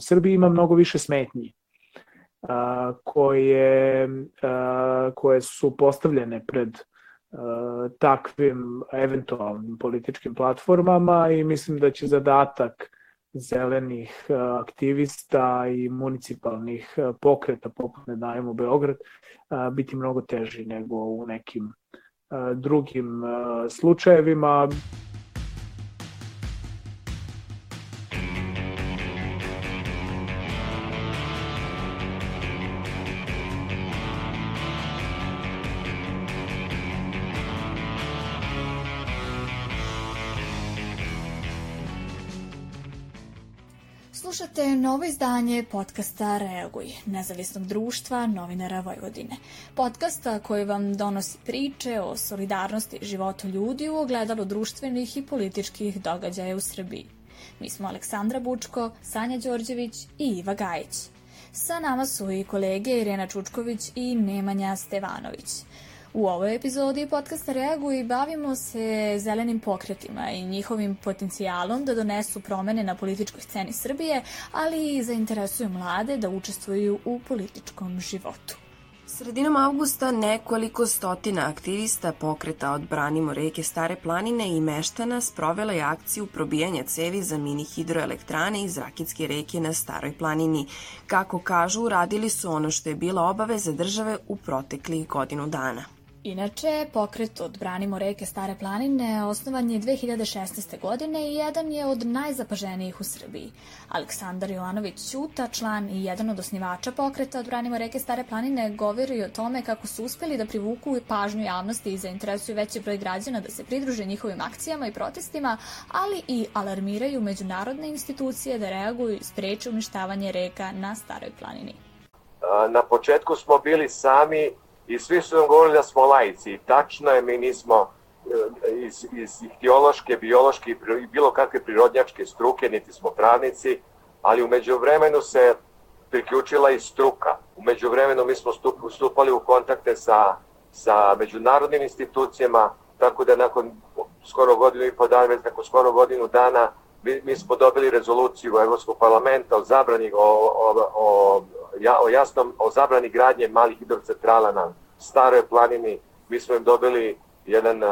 U Srbiji ima mnogo više smetnji a, koje, a, koje su postavljene pred a, takvim eventualnim političkim platformama i mislim da će zadatak zelenih aktivista i municipalnih pokreta poput Ne dajemo Beograd biti mnogo teži nego u nekim drugim slučajevima. Slušate novo izdanje podcasta Reaguj, nezavisnog društva novinara Vojvodine. Podcasta koji vam donosi priče o solidarnosti životu ljudi u ogledalu društvenih i političkih događaja u Srbiji. Mi smo Aleksandra Bučko, Sanja Đorđević i Iva Gajić. Sa nama su i kolege Irena Čučković i Nemanja Stevanović. U ovoj epizodi podcasta Reaguj bavimo se zelenim pokretima i njihovim potencijalom da donesu promene na političkoj sceni Srbije, ali i zainteresuju mlade da učestvuju u političkom životu. Sredinom avgusta nekoliko stotina aktivista pokreta Odbranimo reke Stare planine i Meštana sprovela je akciju probijanja cevi za mini hidroelektrane iz Rakitske reke na Staroj planini. Kako kažu, uradili su ono što je bila obaveza države u proteklih godinu dana. Inače, pokret Odbranimo reke Stare planine osnovan je 2016. godine i jedan je od najzapaženijih u Srbiji. Aleksandar Jovanović Ćuta, član i jedan od osnivača pokreta Odbranimo reke Stare planine, govori o tome kako su uspeli da privuku pažnju javnosti i zainteresuju veći broj građana da se pridruže njihovim akcijama i protestima, ali i alarmiraju međunarodne institucije da reaguju i spreče uništavanje reka na Staroj planini. Na početku smo bili sami i svi su nam govorili da smo lajci. Tačno je, mi nismo e, iz, iz ihtiološke, biološke i bilo kakve prirodnjačke struke, niti smo pravnici, ali umeđu vremenu se priključila i struka. Umeđu vremenu mi smo stup, stupali u kontakte sa, sa međunarodnim institucijama, tako da nakon skoro godinu i po dana, već nakon skoro godinu dana, mi, mi smo dobili rezoluciju Evropskog parlamenta o zabrani, o, o, o ja, o jasnom, o zabrani gradnje malih hidrocentrala na staroj planini. Mi smo im dobili jedan, uh,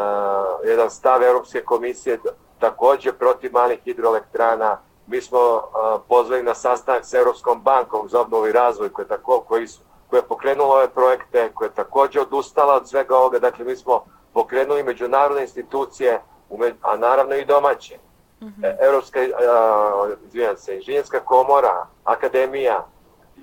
jedan stav Europske komisije takođe protiv malih hidroelektrana. Mi smo uh, pozvali na sastanak sa Europskom bankom za obnovu i razvoj koja, tako, koji su, koja je pokrenula ove projekte, koja je takođe odustala od svega ovoga. Dakle, mi smo pokrenuli međunarodne institucije, a naravno i domaće. Mm -hmm. Evropska, uh, se, inženjerska komora, akademija,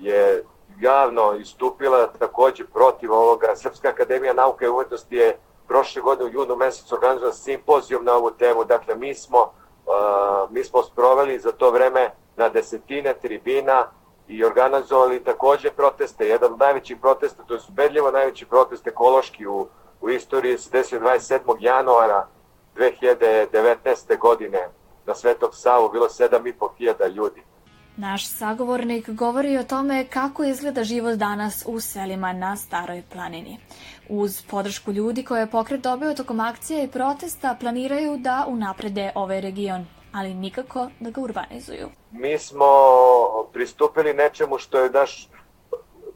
je javno istupila takođe protiv ovoga. Srpska akademija nauke i umetnosti je prošle godine u junu mesecu organizovala simpozijum na ovu temu. Dakle, mi smo, uh, mi smo sproveli za to vreme na desetine tribina i organizovali takođe proteste. Jedan od najvećih protesta, to je ubedljivo najveći protest ekološki u, u istoriji se desio 27. januara 2019. godine na Svetog Savu, bilo 7.500 ljudi. Naš sagovornik govori o tome kako izgleda život danas u selima na Staroj planini. Uz podršku ljudi koje je pokret dobio tokom akcije i protesta planiraju da unaprede ovaj region, ali nikako da ga urbanizuju. Mi smo pristupili nečemu što je naš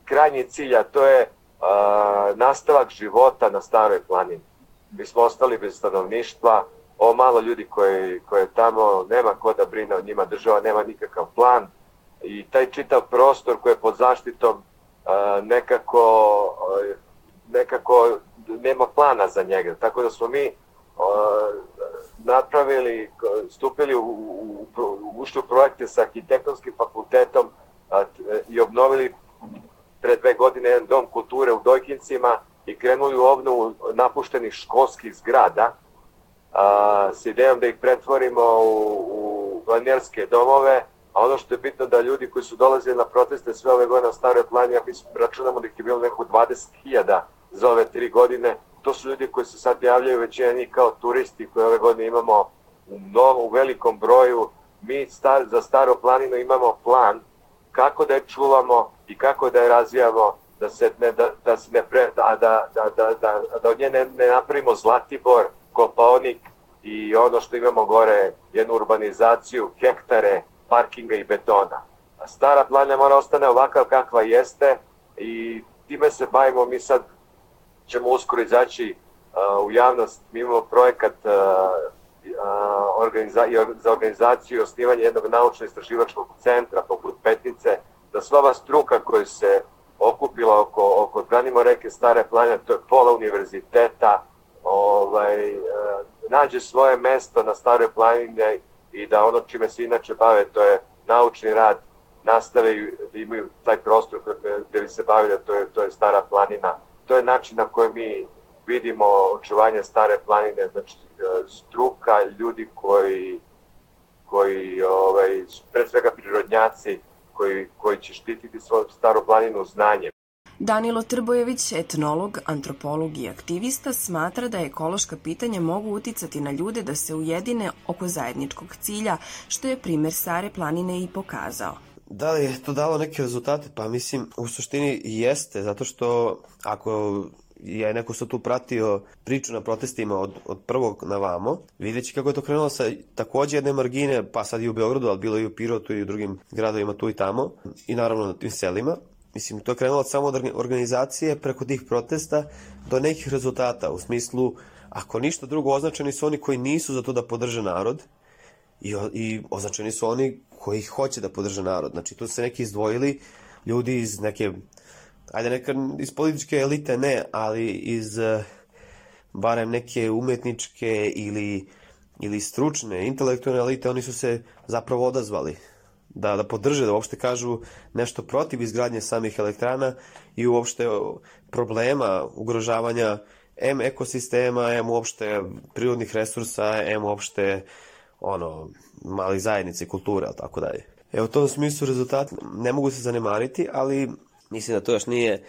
krajnji cilj, a to je a, nastavak života na Staroj planini. Mi smo ostali bez stanovništva, o malo ljudi koji, koje tamo nema ko da brine o njima, država nema nikakav plan i taj čitav prostor koji je pod zaštitom nekako nekako nema plana za njega. Tako da smo mi napravili, stupili u, u, u, ušli u projekte sa arhitektonskim fakultetom i obnovili pre dve godine jedan dom kulture u Dojkincima i krenuli u obnovu napuštenih školskih zgrada a, s idejom da ih pretvorimo u, u planerske domove, a ono što je bitno da ljudi koji su dolazili na proteste sve ove godine na staroj plani, ja mislim, računamo da ih je bilo neko 20.000 za ove tri godine, to su ljudi koji se sad javljaju većina njih kao turisti koje ove godine imamo u, novom, u velikom broju. Mi star, za staro planinu imamo plan kako da je čuvamo i kako da je razvijamo da se ne, da, da se ne pre, da, da, da, da, da, da od nje ne, ne napravimo Zlatibor, Kopaonik i ono što imamo gore, jednu urbanizaciju, hektare parkinga i betona. stara planina mora ostane ovakav kakva jeste i time se bavimo mi sad ćemo uskoro izaći u javnost, mi imamo projekat za organizaciju i osnivanje jednog naučno-istraživačkog centra poput Petnice, da sva ova struka koja se okupila oko, oko Branimo reke Stare planine, to je pola univerziteta, ovaj, nađe svoje mesto na Staroj planine i da ono čime se inače bave, to je naučni rad, nastave i da imaju taj prostor gde bi se bavili, to je, to je Stara planina. To je način na koji mi vidimo očuvanje Stare planine, znači struka, ljudi koji, koji ovaj, pre svega prirodnjaci, koji, koji će štititi svoju staru planinu znanjem. Danilo Trbojević, etnolog, antropolog i aktivista, smatra da ekološka pitanja mogu uticati na ljude da se ujedine oko zajedničkog cilja, što je primer Stare planine i pokazao. Da li je to dalo neke rezultate? Pa mislim, u suštini jeste, zato što ako je neko što tu pratio priču na protestima od, od prvog na vamo, videći kako je to krenulo sa takođe jedne margine, pa sad i u Beogradu, ali bilo i u Pirotu i u drugim gradovima tu i tamo, i naravno na tim selima. Mislim, to je krenulo samo od organizacije preko tih protesta do nekih rezultata, u smislu, ako ništa drugo, označeni su oni koji nisu za to da podrže narod, i, i označeni su oni koji hoće da podrže narod. Znači, tu se neki izdvojili ljudi iz neke, ajde neka iz političke elite ne, ali iz uh, barem neke umetničke ili, ili stručne, intelektualne elite, oni su se zapravo odazvali da, da podrže, da uopšte kažu nešto protiv izgradnje samih elektrana i uopšte problema ugrožavanja M ekosistema, M uopšte prirodnih resursa, M uopšte ono, mali zajednice, kulture, ali tako dalje. Evo, u tom smislu rezultat ne mogu se zanemariti, ali mislim da to još nije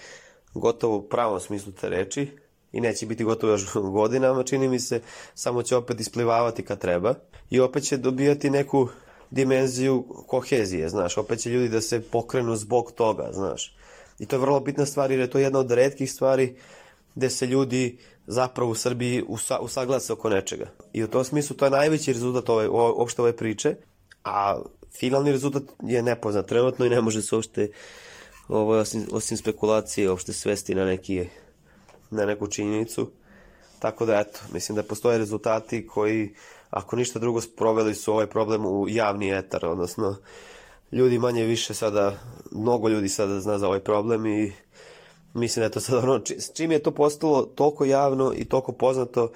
gotovo u pravom smislu te reči i neće biti gotovo još godinama, čini mi se, samo će opet isplivavati kad treba i opet će dobijati neku dimenziju kohezije, znaš, opet će ljudi da se pokrenu zbog toga, znaš. I to je vrlo bitna stvar jer je to jedna od redkih stvari gde se ljudi zapravo u Srbiji usa, usaglase oko nečega. I u tom smislu to je najveći rezultat ove, uopšte ove priče, a finalni rezultat je nepoznat trenutno i ne može se uopšte ovo, osim, osim spekulacije uopšte svesti na, neki, na neku činjenicu. Tako da, eto, mislim da postoje rezultati koji, ako ništa drugo, sproveli su ovaj problem u javni etar, odnosno ljudi manje više sada, mnogo ljudi sada zna za ovaj problem i mislim da je to sad ono, čim je to postalo toliko javno i toliko poznato,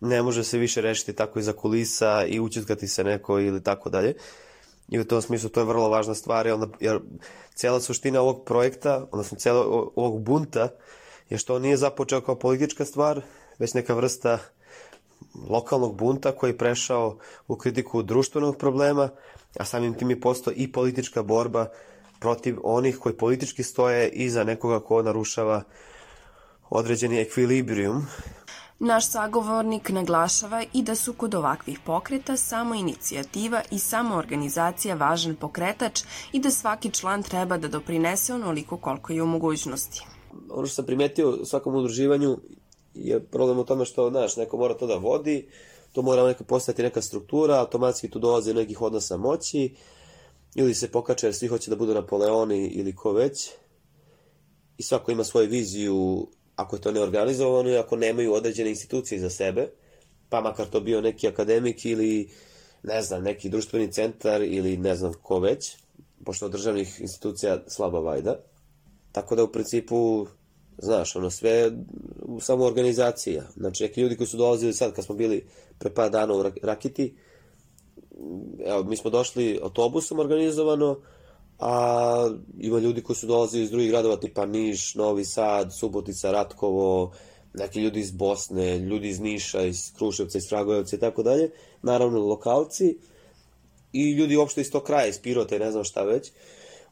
ne može se više rešiti tako iza kulisa i učetkati se neko ili tako dalje. I u tom smislu to je vrlo važna stvar, jer, onda, jer cijela suština ovog projekta, odnosno cijela ovog bunta, je što on nije započeo kao politička stvar, već neka vrsta lokalnog bunta koji je prešao u kritiku društvenog problema, a samim tim je postao i politička borba protiv onih koji politički stoje iza nekoga ko narušava određeni ekvilibrijum. Naš sagovornik naglašava i da su kod ovakvih pokreta samo inicijativa i samo organizacija važan pokretač i da svaki član treba da doprinese onoliko koliko je u mogućnosti. Ono što sam primetio u svakom udruživanju je problem u tome što, znaš, neko mora to da vodi, to mora neka postati neka struktura, automatski tu dolaze nekih odnosa moći, ili se pokače jer svi hoće da budu Napoleoni ili ko već i svako ima svoju viziju ako je to neorganizovano i ako nemaju određene institucije za sebe, pa makar to bio neki akademik ili ne znam, neki društveni centar ili ne znam ko već, pošto od državnih institucija slaba vajda. Tako da u principu, znaš, ono sve samo organizacija. Znači, neki ljudi koji su dolazili sad, kad smo bili pre par dana u Rakiti, evo, mi smo došli autobusom organizovano, a ima ljudi koji su dolazili iz drugih gradova, tipa Niš, Novi Sad, Subotica, Ratkovo, neki ljudi iz Bosne, ljudi iz Niša, iz Kruševca, iz Kragujevca i tako dalje, naravno lokalci i ljudi uopšte iz tog kraja, iz Pirota i ne znam šta već,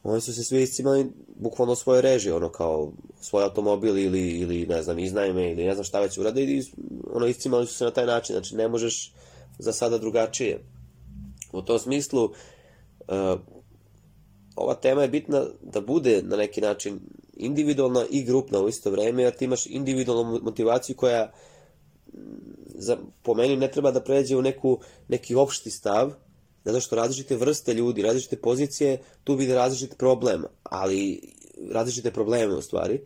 oni su se svi iscimali bukvalno svoje režije, ono kao svoj automobil ili, ili ne znam, iznajme ili ne znam šta već urade i ono iscimali su se na taj način, znači ne možeš za sada drugačije. U tom smislu, uh, ova tema je bitna da bude na neki način individualna i grupna u isto vreme, jer ti imaš individualnu motivaciju koja za, po meni ne treba da pređe u neku, neki opšti stav, zato što različite vrste ljudi, različite pozicije tu vide različit problem, ali različite probleme u stvari,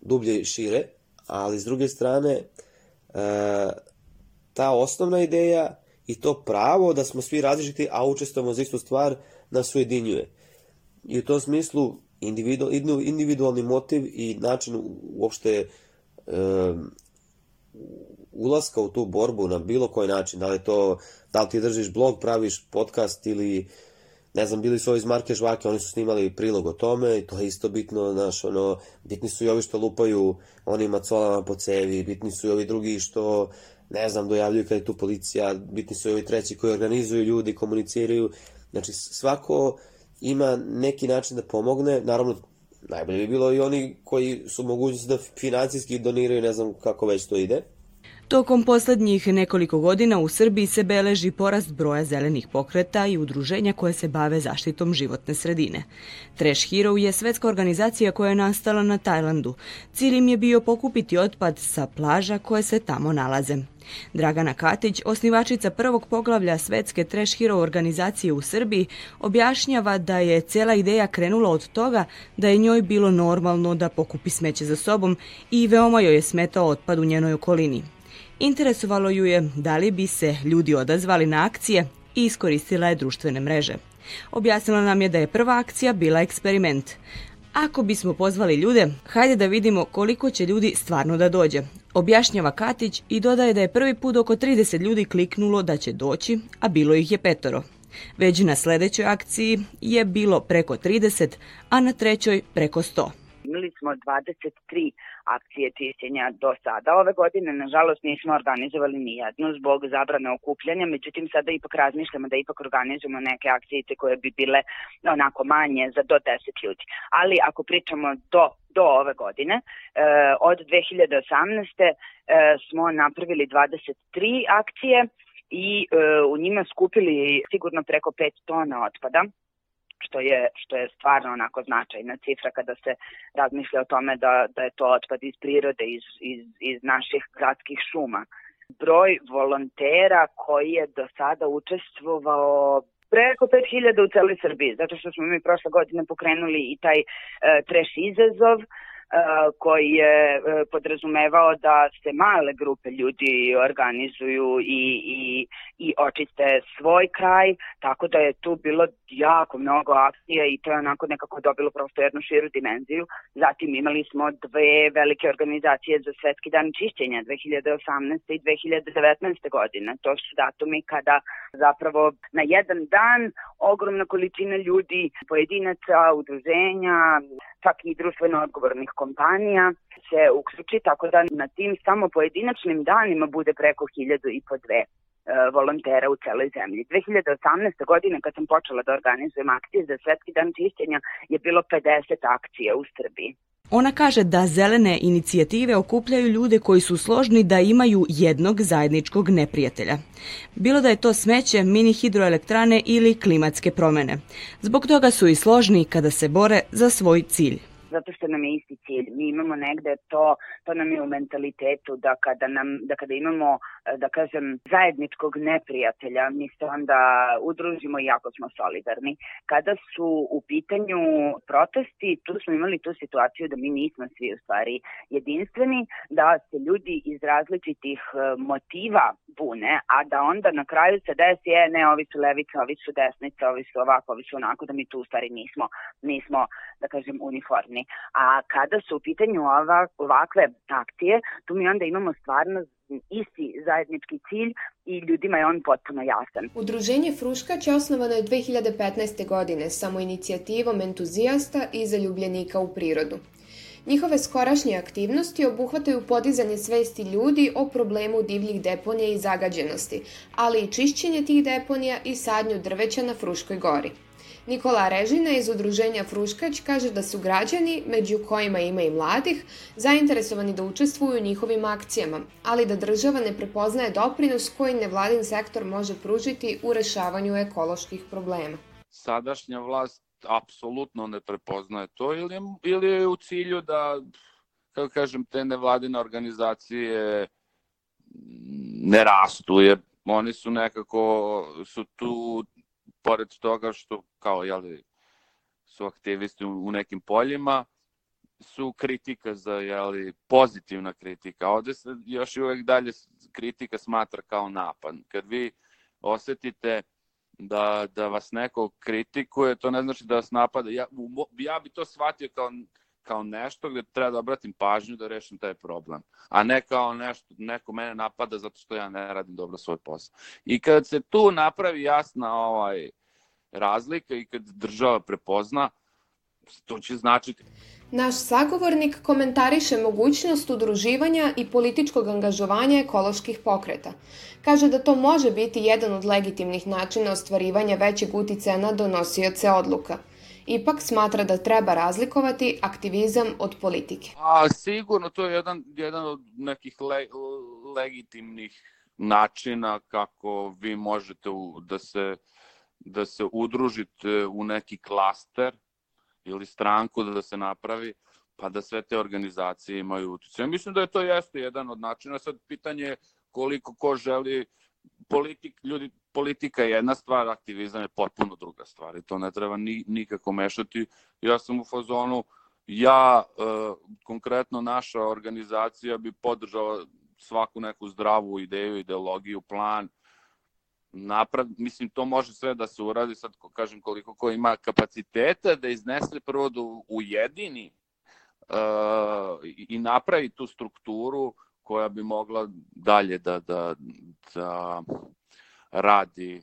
dublje i šire, ali s druge strane e, ta osnovna ideja i to pravo da smo svi različiti, a učestvujemo za istu stvar, nas ujedinjuje. I u tom smislu individu, individualni motiv i način uopšte e, ulaska u tu borbu na bilo koji način, da li to, da li ti držiš blog, praviš podcast ili ne znam, bili su ovi iz Marke Žvake, oni su snimali prilog o tome i to je isto bitno, znaš, ono, bitni su i ovi što lupaju onim macolama po cevi, bitni su i ovi drugi što, ne znam, dojavljuju kada je tu policija, bitni su i ovi treći koji organizuju ljudi, komuniciraju, znači svako ima neki način da pomogne, naravno najbolje bi bilo i oni koji su mogućnosti da financijski doniraju, ne znam kako već to ide, Tokom poslednjih nekoliko godina u Srbiji se beleži porast broja zelenih pokreta i udruženja koje se bave zaštitom životne sredine. Trash Hero je svetska organizacija koja je nastala na Tajlandu. Cilj im je bio pokupiti otpad sa plaža koje se tamo nalaze. Dragana Katić, osnivačica prvog poglavlja svetske Trash Hero organizacije u Srbiji, objašnjava da je cela ideja krenula od toga da je njoj bilo normalno da pokupi smeće za sobom i veoma joj je smetao otpad u njenoj okolini. Interesovalo ju je da li bi se ljudi odazvali na akcije i iskoristila je društvene mreže. Objasnila nam je da je prva akcija bila eksperiment. Ako bismo pozvali ljude, hajde da vidimo koliko će ljudi stvarno da dođe. Objašnjava Katić i dodaje da je prvi put oko 30 ljudi kliknulo da će doći, a bilo ih je petoro. Već na sledećoj akciji je bilo preko 30, a na trećoj preko 100. Imali smo 23 akcije čišćenja do sada. Ove godine, nažalost, nismo organizovali ni jednu zbog zabrane okupljanja, međutim sada ipak razmišljamo da ipak organizujemo neke akcije koje bi bile onako manje za do 10 ljudi. Ali ako pričamo do do ove godine. E, od 2018. E, smo napravili 23 akcije i e, u njima skupili sigurno preko 5 tona otpada što je, što je stvarno onako značajna cifra kada se razmišlja o tome da, da je to otpad iz prirode, iz, iz, iz naših gradskih šuma. Broj volontera koji je do sada učestvovao preko 5000 u celoj Srbiji, zato što smo mi prošle godine pokrenuli i taj e, treš izazov, koji je e, podrazumevao da se male grupe ljudi organizuju i, i, i očiste svoj kraj, tako da je tu bilo jako mnogo akcija i to je onako nekako dobilo prosto jednu širu dimenziju. Zatim imali smo dve velike organizacije za svetski dan čišćenja 2018. i 2019. godine. To su datumi kada zapravo na jedan dan ogromna količina ljudi, pojedinaca, udruženja, čak i društveno odgovornih kompanija se uključi, tako da na tim samo pojedinačnim danima bude preko hiljadu i po dve e, volontera u celoj zemlji. 2018. godine kad sam počela da organizujem akcije za Svetski dan čišćenja je bilo 50 akcija u Srbiji. Ona kaže da zelene inicijative okupljaju ljude koji su složni da imaju jednog zajedničkog neprijatelja. Bilo da je to smeće, mini hidroelektrane ili klimatske promene. Zbog toga su i složni kada se bore za svoj cilj zato što nam je isti cilj. Mi imamo negde to, to nam je u mentalitetu da kada, nam, da kada imamo, da kažem, zajedničkog neprijatelja, mi se onda udružimo i jako smo solidarni. Kada su u pitanju protesti, tu smo imali tu situaciju da mi nismo svi u stvari jedinstveni, da se ljudi iz različitih e, motiva bune, a da onda na kraju se desi, je, ne, ovi su levice, ovi su desnice, ovi su ovako, ovi su onako, da mi tu u stvari nismo, nismo da kažem, uniformni. A kada su u pitanju ova, ovakve akcije, tu mi onda imamo stvarno isti zajednički cilj i ljudima je on potpuno jasan. Udruženje Fruškać je osnovano je 2015. godine samo inicijativom entuzijasta i zaljubljenika u prirodu. Njihove skorašnje aktivnosti obuhvataju podizanje svesti ljudi o problemu divljih deponija i zagađenosti, ali i čišćenje tih deponija i sadnju drveća na Fruškoj gori. Nikola Režina iz udruženja Fruškać kaže da su građani, među kojima ima i mladih, zainteresovani da učestvuju u njihovim akcijama, ali da država ne prepoznaje doprinos koji nevladin sektor može pružiti u rešavanju ekoloških problema. Sadašnja vlast apsolutno ne prepoznaje to ili ili je u cilju da, kako kažem, te nevladine organizacije ne rastu, jer oni su nekako, su tu pored toga što kao jeli, su aktivisti u, nekim poljima, su kritika za jeli, pozitivna kritika. Ovde se još i uvek dalje kritika smatra kao napad. Kad vi osetite da, da vas neko kritikuje, to ne znači da vas napada. Ja, ja bi to shvatio kao, kao nešto gde treba da obratim pažnju da rešim taj problem, a ne kao nešto, neko mene napada zato što ja ne radim dobro svoj posao. I kad se tu napravi jasna ovaj, razlika i kad država prepozna, to će značiti Naš sagovornik komentariše mogućnost udruživanja i političkog angažovanja ekoloških pokreta. Kaže da to može biti jedan od legitimnih načina ostvarivanja većeg uticaja na donosioce odluka. Ipak smatra da treba razlikovati aktivizam od politike. A sigurno to je jedan, jedan od nekih le, legitimnih načina kako vi možete u, da se da se udružite u neki klaster ili stranku da se napravi, pa da sve te organizacije imaju utjecaj. Mislim da je to jeste jedan od načina. Sad pitanje je koliko ko želi politik, ljudi, politika je jedna stvar, aktivizam je potpuno druga stvar i to ne treba ni, nikako mešati. Ja sam u fazonu, ja, e, konkretno naša organizacija bi podržala svaku neku zdravu ideju, ideologiju, plan, naprav, mislim, to može sve da se uradi, sad ko kažem koliko ko ima kapaciteta da iznese prvo da ujedini uh, i napravi tu strukturu koja bi mogla dalje da, da, da radi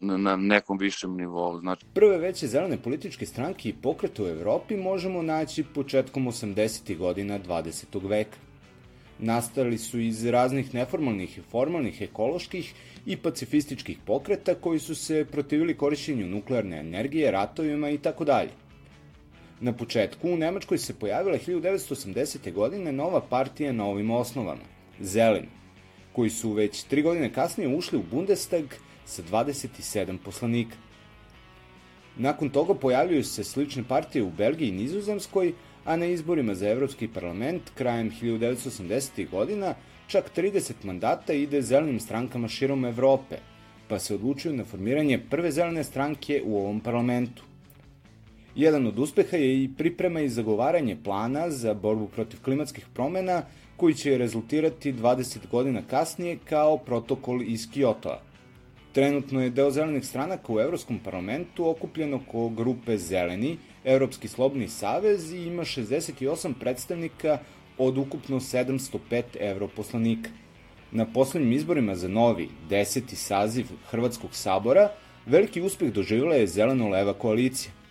na nekom višem nivou. Znači... Prve veće zelene političke stranke i pokrete u Evropi možemo naći početkom 80. godina 20. veka. Nastali su iz raznih neformalnih i formalnih ekoloških i pacifističkih pokreta koji su se protivili korišćenju nuklearne energije, ratovima i tako dalje. Na početku u Nemačkoj se pojavila 1980. godine nova partija na ovim osnovama, Zeleni, koji su već tri godine kasnije ušli u Bundestag sa 27 poslanika. Nakon toga pojavljuju se slične partije u Belgiji i Nizozemskoj, a na izborima za Evropski parlament krajem 1980. godina čak 30 mandata ide zelenim strankama širom Evrope, pa se odlučuju na formiranje prve zelene stranke u ovom parlamentu. Jedan od uspeha je i priprema i zagovaranje plana za borbu protiv klimatskih promena, koji će rezultirati 20 godina kasnije kao protokol iz Kiotova. Trenutno je deo zelenih stranaka u Evropskom parlamentu okupljen oko grupe Zeleni, Evropski slobni savez i ima 68 predstavnika od ukupno 705 europoslanika. Na poslednjim izborima za novi, deseti saziv Hrvatskog sabora, veliki uspeh doživjela je zeleno-leva koalicija.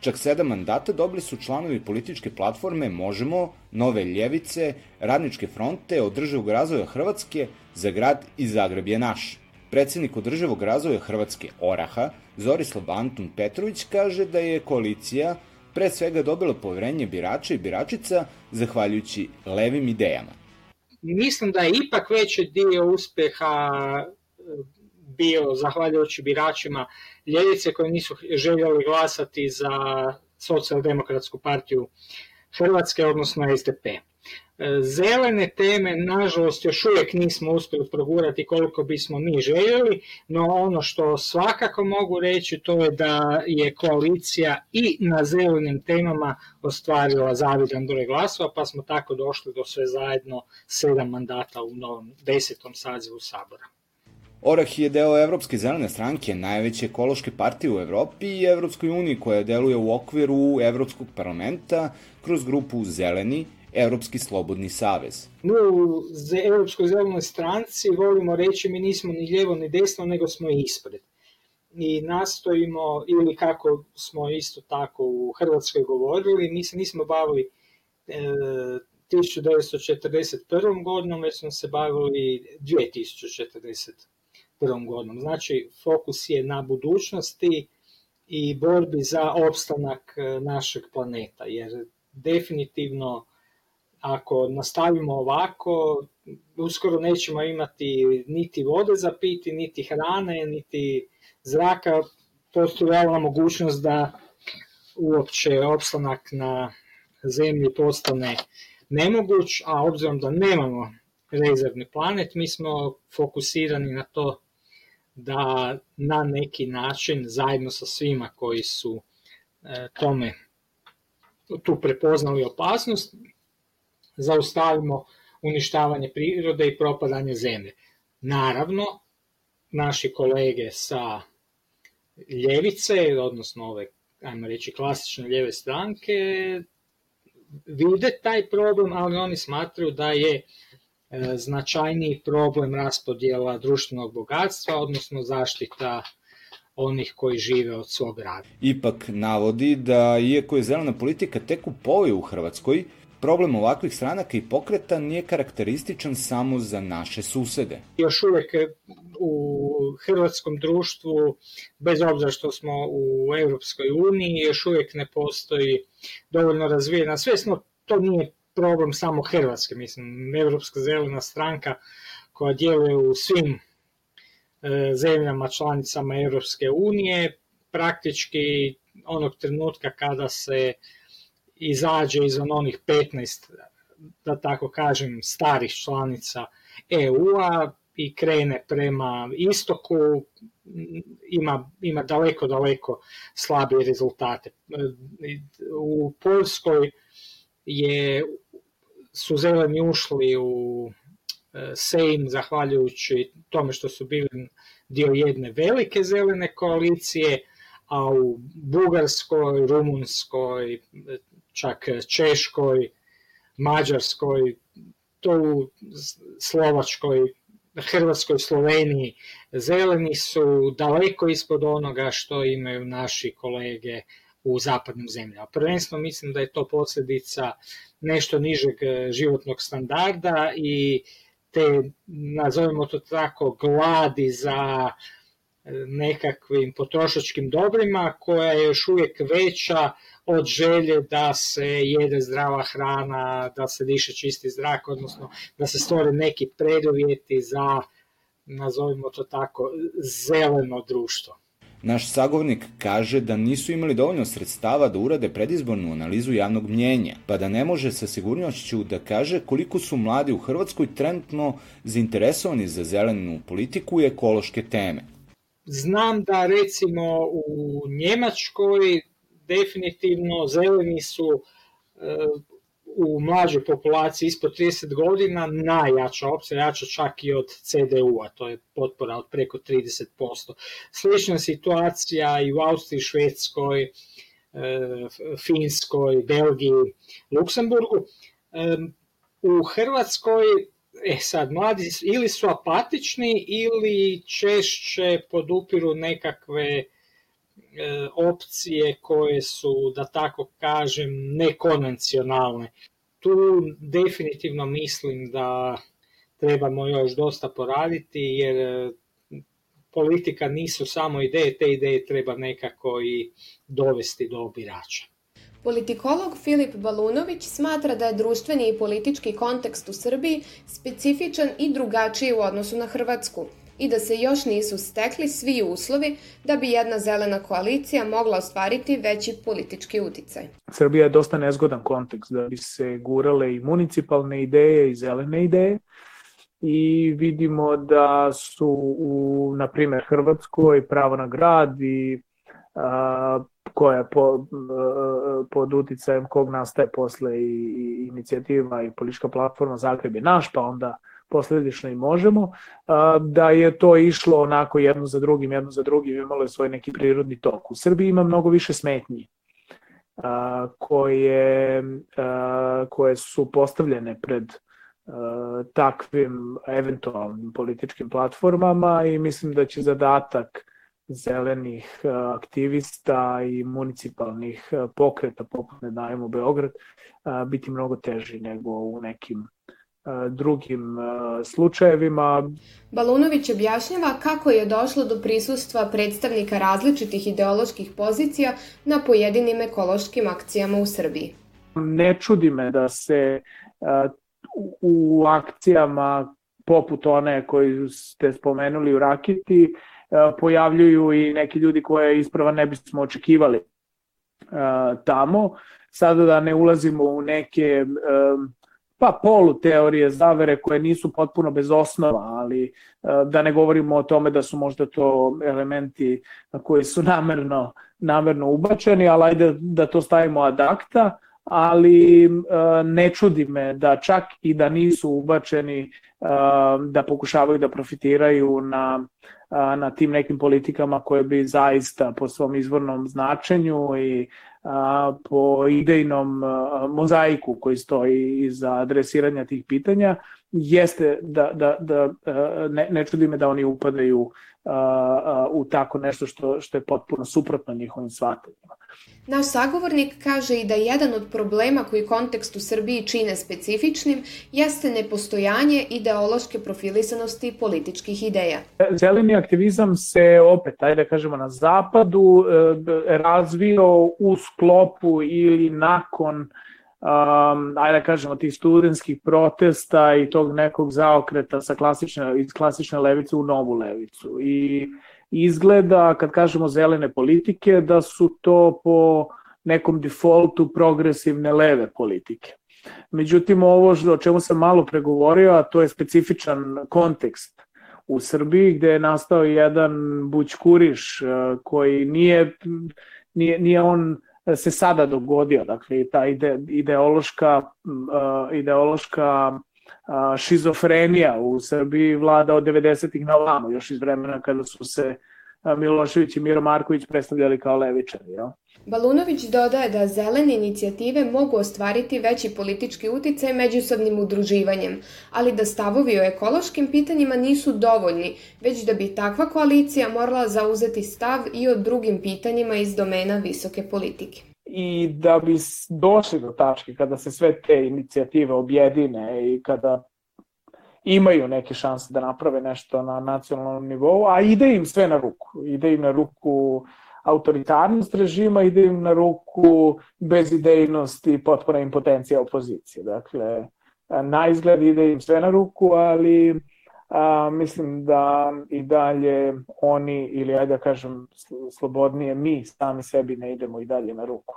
Čak sedam mandata dobili su članovi političke platforme Možemo, Nove ljevice, Radničke fronte, Održavog razvoja Hrvatske, za grad i Zagreb je naš. Predsednik Održavog razvoja Hrvatske Oraha, Zorislav Antun Petrović, kaže da je koalicija pre svega dobila poverenje birača i biračica zahvaljujući levim idejama. Mislim da je ipak veći dio uspeha bio zahvaljujući biračima ljevice koji nisu željeli glasati za socijaldemokratsku partiju Hrvatske, odnosno SDP. Zelene teme, nažalost, još uvijek nismo uspjeli progurati koliko bismo mi željeli, no ono što svakako mogu reći to je da je koalicija i na zelenim temama ostvarila zavidan broj glasova, pa smo tako došli do sve zajedno sedam mandata u novom desetom sazivu Sabora. Orah je deo Evropske zelene stranke, najveće ekološke partije u Evropi i Evropskoj uniji koja deluje u okviru Evropskog parlamenta kroz grupu Zeleni, Evropski slobodni savez. Mi u Evropskoj zelenoj stranci volimo reći mi nismo ni lijevo ni desno, nego smo ispred. I nastojimo, ili kako smo isto tako u Hrvatskoj govorili, mi se nismo bavili e, 1941. godinom, već smo se bavili 2041. godinom. Znači, fokus je na budućnosti i borbi za opstanak e, našeg planeta, jer definitivno ako nastavimo ovako, uskoro nećemo imati niti vode za piti, niti hrane, niti zraka, postoji realna mogućnost da uopće opstanak na zemlji postane nemoguć, a obzirom da nemamo rezervni planet, mi smo fokusirani na to da na neki način zajedno sa svima koji su tome tu prepoznali opasnost, zaustavimo uništavanje prirode i propadanje zemlje. Naravno, naši kolege sa ljevice, odnosno ove, ajmo reći, klasične ljeve stranke, vide taj problem, ali oni smatraju da je e, značajniji problem raspodjela društvenog bogatstva, odnosno zaštita onih koji žive od svog rada. Ipak navodi da, iako je zelena politika tek u povoju u Hrvatskoj, problem ovakvih stranaka i pokreta nije karakterističan samo za naše susede. Još uvek u hrvatskom društvu, bez obzira što smo u Evropskoj uniji, još uvek ne postoji dovoljno razvijena svesno, to nije problem samo Hrvatske, mislim, Evropska zelena stranka koja djeluje u svim e, zemljama članicama Evropske unije, praktički onog trenutka kada se izađe izvan onih 15, da tako kažem, starih članica EU-a i krene prema istoku, ima, ima daleko, daleko slabije rezultate. U Poljskoj je, su zeleni ušli u e, Sejm zahvaljujući tome što su bili dio jedne velike zelene koalicije, a u Bugarskoj, Rumunskoj, čak Češkoj, Mađarskoj, to u Slovačkoj, Hrvatskoj, Sloveniji, zeleni su daleko ispod onoga što imaju naši kolege u zapadnim zemljama. Prvenstveno mislim da je to posljedica nešto nižeg životnog standarda i te, nazovimo to tako, gladi za nekakvim potrošačkim dobrima koja je još uvijek veća od želje da se jede zdrava hrana, da se diše čisti zrak, odnosno da se stvore neki preduvjeti za, nazovimo to tako, zeleno društvo. Naš sagovornik kaže da nisu imali dovoljno sredstava da urade predizbornu analizu javnog mnjenja, pa da ne može sa sigurnošću da kaže koliko su mladi u Hrvatskoj trenutno zainteresovani za zelenu politiku i ekološke teme. Znam da recimo u Njemačkoj definitivno zeleni su e, u mlađoj populaciji ispod 30 godina najjača opcija, jača čak i od CDU-a, to je potpora od preko 30%. Slična situacija i u Austriji, Švedskoj, e, Finskoj, Belgiji, Luksemburgu. E, u Hrvatskoj E sad, mladi ili su apatični ili češće podupiru nekakve opcije koje su, da tako kažem, nekonvencionalne. Tu definitivno mislim da trebamo još dosta poraditi jer e, politika nisu samo ideje, te ideje treba nekako i dovesti do birača. Politikolog Filip Balunović smatra da je društveni i politički kontekst u Srbiji specifičan i drugačiji u odnosu na Hrvatsku i da se još nisu stekli svi uslovi da bi jedna zelena koalicija mogla ostvariti veći politički uticaj. Srbija je dosta nezgodan kontekst da bi se gurale i municipalne ideje i zelene ideje i vidimo da su u, na primer, Hrvatskoj pravo na grad i a, koja po, pod uticajem kog nastaje posle i, i inicijativa i politička platforma Zagreb je naš, pa onda posledično i možemo, da je to išlo onako jedno za drugim, jedno za drugim, imalo je svoj neki prirodni tok. U Srbiji ima mnogo više smetnji koje, koje su postavljene pred takvim eventualnim političkim platformama i mislim da će zadatak zelenih aktivista i municipalnih pokreta poput Ne dajemo Beograd biti mnogo teži nego u nekim drugim slučajevima. Balunović objašnjava kako je došlo do prisustva predstavnika različitih ideoloških pozicija na pojedinim ekološkim akcijama u Srbiji. Ne čudi me da se u akcijama poput one koju ste spomenuli u Rakiti E, pojavljuju i neki ljudi koje isprava ne bismo očekivali e, tamo. Sada da ne ulazimo u neke pa polu teorije zavere koje nisu potpuno bez osnova, ali da ne govorimo o tome da su možda to elementi koji su namerno, namerno ubačeni, ali ajde da to stavimo ad acta, ali ne čudi me da čak i da nisu ubačeni da pokušavaju da profitiraju na na tim nekim politikama koje bi zaista po svom izvornom značenju i po idejnom mozaiku koji stoji iza adresiranja tih pitanja jeste da, da, da ne, ne čudi me da oni upadaju u tako nešto što, što je potpuno suprotno njihovim shvatanjima. Naš sagovornik kaže i da jedan od problema koji kontekst u Srbiji čine specifičnim jeste nepostojanje ideološke profilisanosti političkih ideja. Zeleni aktivizam se opet, ajde da kažemo, na zapadu e, razvio u sklopu ili nakon um, ajde da kažemo, tih studentskih protesta i tog nekog zaokreta sa klasične, iz klasične levice u novu levicu. I izgleda, kad kažemo zelene politike, da su to po nekom defaultu progresivne leve politike. Međutim, ovo o čemu sam malo pregovorio, a to je specifičan kontekst u Srbiji, gde je nastao jedan bućkuriš koji nije, nije, nije on se sada dogodio, dakle ta ide, ideološka, uh, ideološka uh, šizofrenija u Srbiji vlada od 90-ih na vamo, još iz vremena kada su se Milošević i Miro Marković predstavljali kao levičari. Ja? Balunović dodaje da zelene inicijative mogu ostvariti veći politički uticaj međusobnim udruživanjem, ali da stavovi o ekološkim pitanjima nisu dovoljni, već da bi takva koalicija morala zauzeti stav i o drugim pitanjima iz domena visoke politike. I da bi došli do tačke kada se sve te inicijative objedine i kada imaju neke šanse da naprave nešto na nacionalnom nivou, a ide im sve na ruku. Ide im na ruku autoritarnost režima, ide im na ruku bezidejnost i potpuna impotencija opozicije. Dakle, na izgled ide im sve na ruku, ali a, mislim da i dalje oni, ili ajde da kažem slobodnije, mi sami sebi ne idemo i dalje na ruku.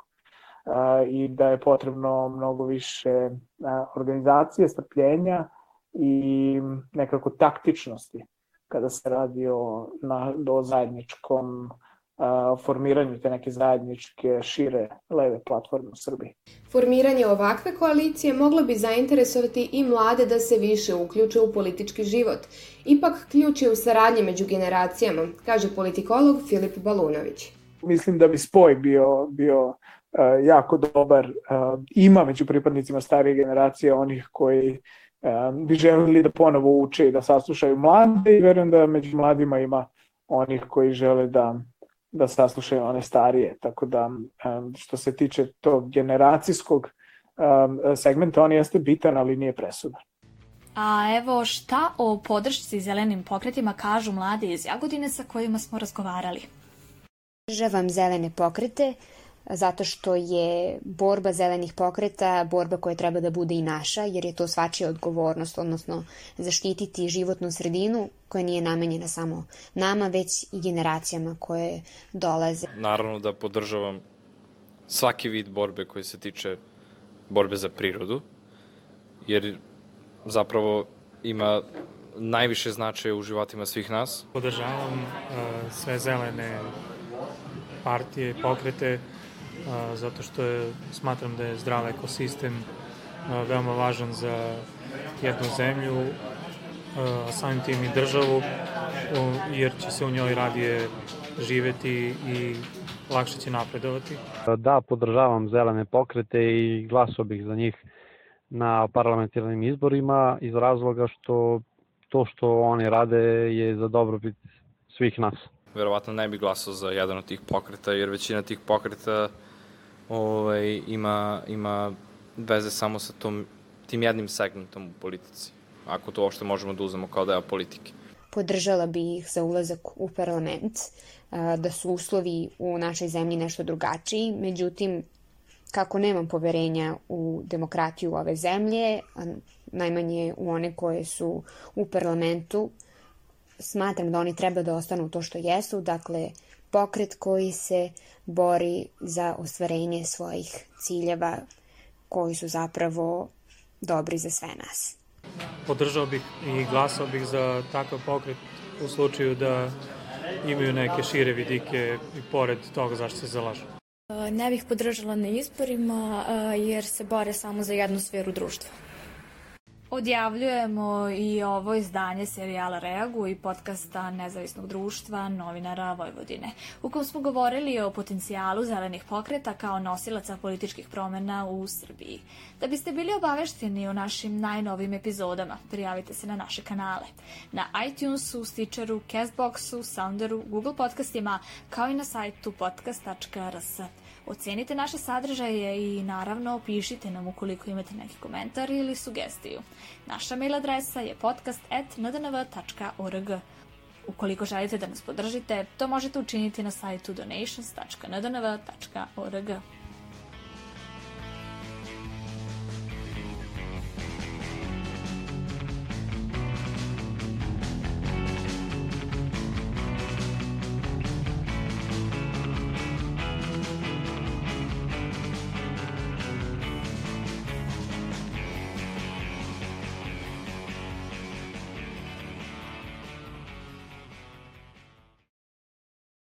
A, I da je potrebno mnogo više a, organizacije, strpljenja, i nekako taktičnosti kada se radi o, na, o zajedničkom a, formiranju te neke zajedničke šire leve platforme u Srbiji. Formiranje ovakve koalicije moglo bi zainteresovati i mlade da se više uključe u politički život. Ipak ključ je u saradnji među generacijama, kaže politikolog Filip Balunović. Mislim da bi spoj bio, bio jako dobar. Ima među pripadnicima starije generacije onih koji bi želeli da ponovo uče i da saslušaju mlade i verujem da među mladima ima onih koji žele da, da saslušaju one starije. Tako da što se tiče tog generacijskog segmenta, on jeste bitan, ali nije presudan. A evo šta o podršci zelenim pokretima kažu mladi iz Jagodine sa kojima smo razgovarali? Podržavam zelene pokrete zato što je borba zelenih pokreta borba koja treba da bude i naša, jer je to svačija odgovornost, odnosno zaštititi životnu sredinu koja nije namenjena samo nama, već i generacijama koje dolaze. Naravno da podržavam svaki vid borbe koji se tiče borbe za prirodu, jer zapravo ima najviše značaja u životima svih nas. Podržavam uh, sve zelene partije, pokrete, zato što je, smatram da je zdrav ekosistem veoma važan za jednu zemlju, a samim tim i državu, jer će se u njoj radije živeti i lakše će napredovati. Da, podržavam zelene pokrete i glaso bih za njih na parlamentarnim izborima iz razloga što to što oni rade je za dobrobit svih nas. Verovatno ne bi glasao za jedan od tih pokreta, jer većina tih pokreta ovaj, ima, ima veze samo sa tom, tim jednim segmentom u politici, ako to uopšte možemo da uzmemo kao deo politike. Podržala bi ih za ulazak u parlament, da su uslovi u našoj zemlji nešto drugačiji, međutim, kako nemam poverenja u demokratiju ove zemlje, najmanje u one koje su u parlamentu, smatram da oni treba da ostanu to što jesu, dakle, pokret koji se bori za ostvarenje svojih ciljeva koji su zapravo dobri za sve nas. Podržao bih i glasao bih za takav pokret u slučaju da imaju neke šire vidike i pored toga zašto se zalažu. Ne bih podržala na izborima jer se bore samo za jednu sferu društva. Odjavljujemo i ovo izdanje serijala Reagu i podcasta Nezavisnog društva novinara Vojvodine, u kom smo govorili o potencijalu zelenih pokreta kao nosilaca političkih promena u Srbiji. Da biste bili obavešteni o našim najnovim epizodama, prijavite se na naše kanale. Na iTunesu, Stitcheru, Castboxu, Sounderu, Google podcastima, kao i na sajtu podcast.rs. Ocenite naše sadržaje i naravno pišite nam ukoliko imate neki komentar ili sugestiju. Naša mail adresa je podcast.ndnv.org. Ukoliko želite da nas podržite, to možete učiniti na sajtu donations.ndnv.org.